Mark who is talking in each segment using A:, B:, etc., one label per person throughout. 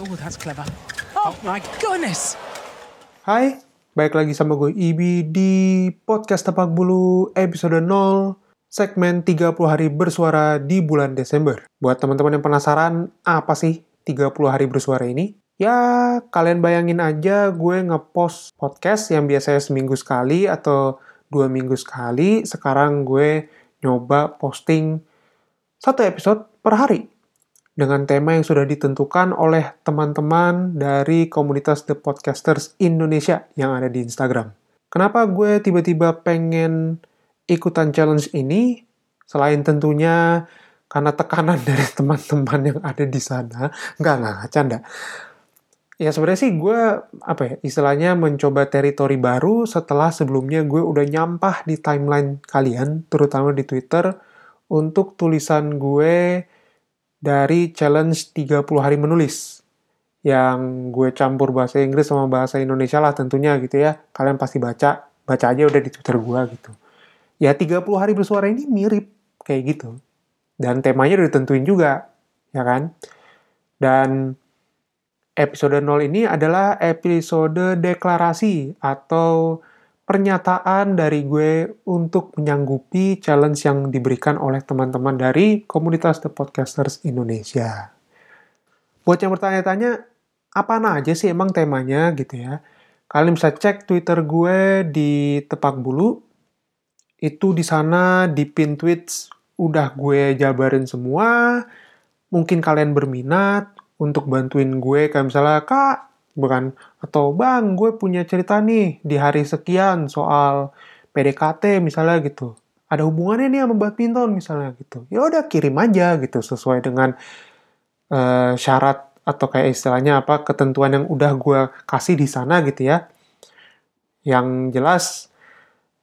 A: Oh, that's clever. Oh my goodness!
B: Hai, balik lagi sama gue Ibi di podcast Tepak Bulu episode 0 segmen 30 hari bersuara di bulan Desember. Buat teman-teman yang penasaran apa sih 30 hari bersuara ini? Ya, kalian bayangin aja gue ngepost podcast yang biasanya seminggu sekali atau dua minggu sekali. Sekarang gue nyoba posting satu episode per hari dengan tema yang sudah ditentukan oleh teman-teman dari komunitas The Podcasters Indonesia yang ada di Instagram. Kenapa gue tiba-tiba pengen ikutan challenge ini? Selain tentunya karena tekanan dari teman-teman yang ada di sana. Enggak, enggak, canda. Ya sebenarnya sih gue, apa ya, istilahnya mencoba teritori baru setelah sebelumnya gue udah nyampah di timeline kalian, terutama di Twitter, untuk tulisan gue dari challenge 30 hari menulis yang gue campur bahasa Inggris sama bahasa Indonesia lah tentunya gitu ya. Kalian pasti baca, baca aja udah di Twitter gue gitu. Ya 30 hari bersuara ini mirip kayak gitu. Dan temanya udah ditentuin juga, ya kan? Dan episode 0 ini adalah episode deklarasi atau pernyataan dari gue untuk menyanggupi challenge yang diberikan oleh teman-teman dari komunitas The Podcasters Indonesia. Buat yang bertanya-tanya, apa aja sih emang temanya gitu ya? Kalian bisa cek Twitter gue di Tepak Bulu. Itu di sana di pin tweets udah gue jabarin semua. Mungkin kalian berminat untuk bantuin gue kayak misalnya, Kak, bukan atau bang gue punya cerita nih di hari sekian soal PDKT misalnya gitu. Ada hubungannya nih sama badminton misalnya gitu. Ya udah kirim aja gitu sesuai dengan uh, syarat atau kayak istilahnya apa ketentuan yang udah gue kasih di sana gitu ya. Yang jelas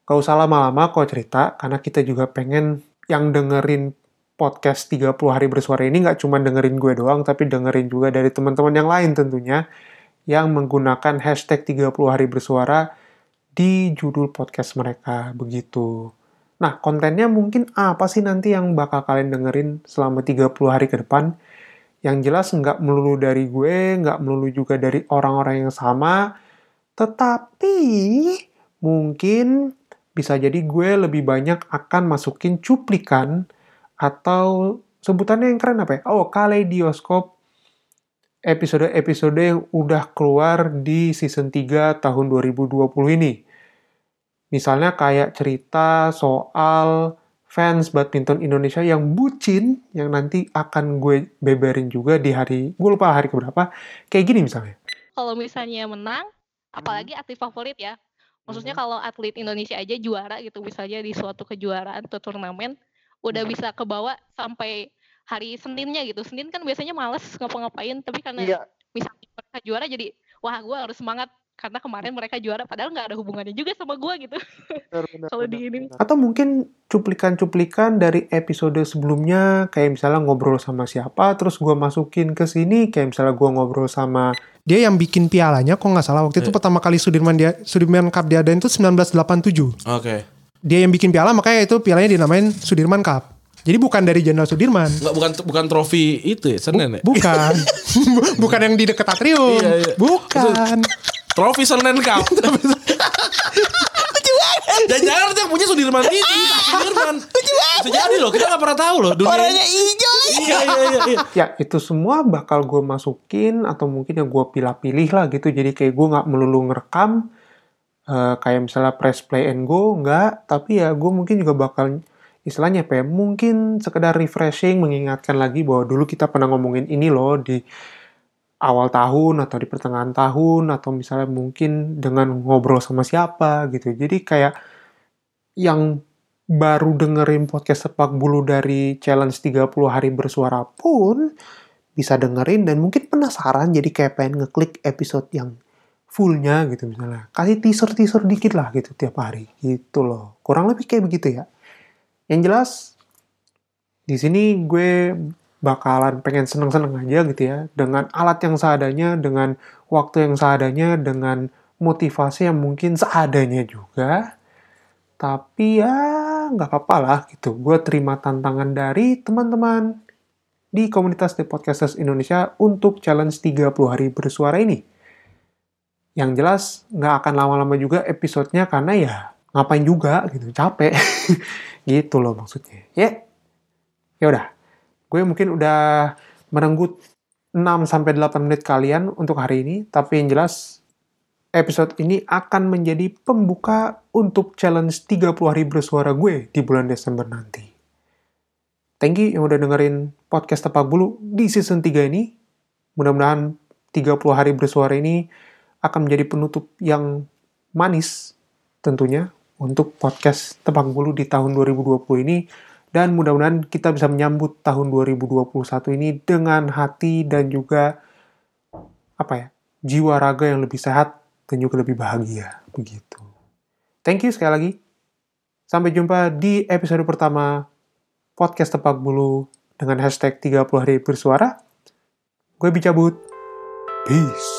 B: gak usah lama-lama kok cerita karena kita juga pengen yang dengerin podcast 30 hari bersuara ini nggak cuma dengerin gue doang tapi dengerin juga dari teman-teman yang lain tentunya yang menggunakan hashtag 30 hari bersuara di judul podcast mereka begitu. Nah, kontennya mungkin apa sih nanti yang bakal kalian dengerin selama 30 hari ke depan? Yang jelas nggak melulu dari gue, nggak melulu juga dari orang-orang yang sama, tetapi mungkin bisa jadi gue lebih banyak akan masukin cuplikan atau sebutannya yang keren apa ya? Oh, kaleidoskop episode-episode yang udah keluar di season 3 tahun 2020 ini. Misalnya kayak cerita soal fans badminton Indonesia yang bucin, yang nanti akan gue beberin juga di hari, gue lupa hari keberapa, kayak gini misalnya.
C: Kalau misalnya menang, apalagi atlet favorit ya, maksudnya hmm. kalau atlet Indonesia aja juara gitu, misalnya di suatu kejuaraan atau turnamen, udah hmm. bisa kebawa sampai hari Seninnya gitu. Senin kan biasanya males ngapa-ngapain, tapi karena iya. misalnya mereka juara jadi wah gue harus semangat karena kemarin mereka juara padahal nggak ada hubungannya juga sama gue gitu kalau di ini
B: atau mungkin cuplikan-cuplikan dari episode sebelumnya kayak misalnya ngobrol sama siapa terus gue masukin ke sini kayak misalnya gue ngobrol sama dia yang bikin pialanya kok nggak salah waktu itu iya. pertama kali Sudirman dia Sudirman Cup diadain itu 1987 oke
D: okay.
B: dia yang bikin piala makanya itu pialanya dinamain Sudirman Cup jadi bukan dari Jenderal Sudirman.
D: Enggak bukan bukan trofi itu ya, Senen ya?
B: Bukan. bukan yang di dekat atrium. Iya, iya. Bukan.
D: trofi Senen Cup. Dan jangan yang punya Sudirman ini, Sudirman. Bisa jadi loh, kita gak pernah tahu loh.
E: Dunia Orangnya hijau
D: Iya, iya, iya, iya.
B: Ya, itu semua bakal gue masukin atau mungkin yang gue pilih-pilih lah gitu. Jadi kayak gue gak melulu ngerekam. Uh, kayak misalnya press play and go, enggak. Tapi ya gue mungkin juga bakal istilahnya apa ya, mungkin sekedar refreshing, mengingatkan lagi bahwa dulu kita pernah ngomongin ini loh di awal tahun atau di pertengahan tahun atau misalnya mungkin dengan ngobrol sama siapa gitu. Jadi kayak yang baru dengerin podcast sepak bulu dari challenge 30 hari bersuara pun bisa dengerin dan mungkin penasaran jadi kayak pengen ngeklik episode yang fullnya gitu misalnya. Kasih teaser-teaser dikit lah gitu tiap hari gitu loh. Kurang lebih kayak begitu ya. Yang jelas di sini gue bakalan pengen seneng-seneng aja gitu ya dengan alat yang seadanya, dengan waktu yang seadanya, dengan motivasi yang mungkin seadanya juga. Tapi ya nggak apa-apa lah gitu. Gue terima tantangan dari teman-teman di komunitas The Podcasters Indonesia untuk challenge 30 hari bersuara ini. Yang jelas nggak akan lama-lama juga episodenya karena ya ngapain juga gitu, capek. gitu loh maksudnya. Ya. Ya udah. Gue mungkin udah merenggut 6 sampai 8 menit kalian untuk hari ini, tapi yang jelas episode ini akan menjadi pembuka untuk challenge 30 hari bersuara gue di bulan Desember nanti. Thank you yang udah dengerin podcast Tepak Bulu di season 3 ini. Mudah-mudahan 30 hari bersuara ini akan menjadi penutup yang manis tentunya untuk podcast Tepak Bulu di tahun 2020 ini. Dan mudah-mudahan kita bisa menyambut tahun 2021 ini dengan hati dan juga apa ya jiwa raga yang lebih sehat dan juga lebih bahagia begitu. Thank you sekali lagi. Sampai jumpa di episode pertama podcast Tepak Bulu dengan hashtag 30 hari bersuara. Gue Bicabut. Peace.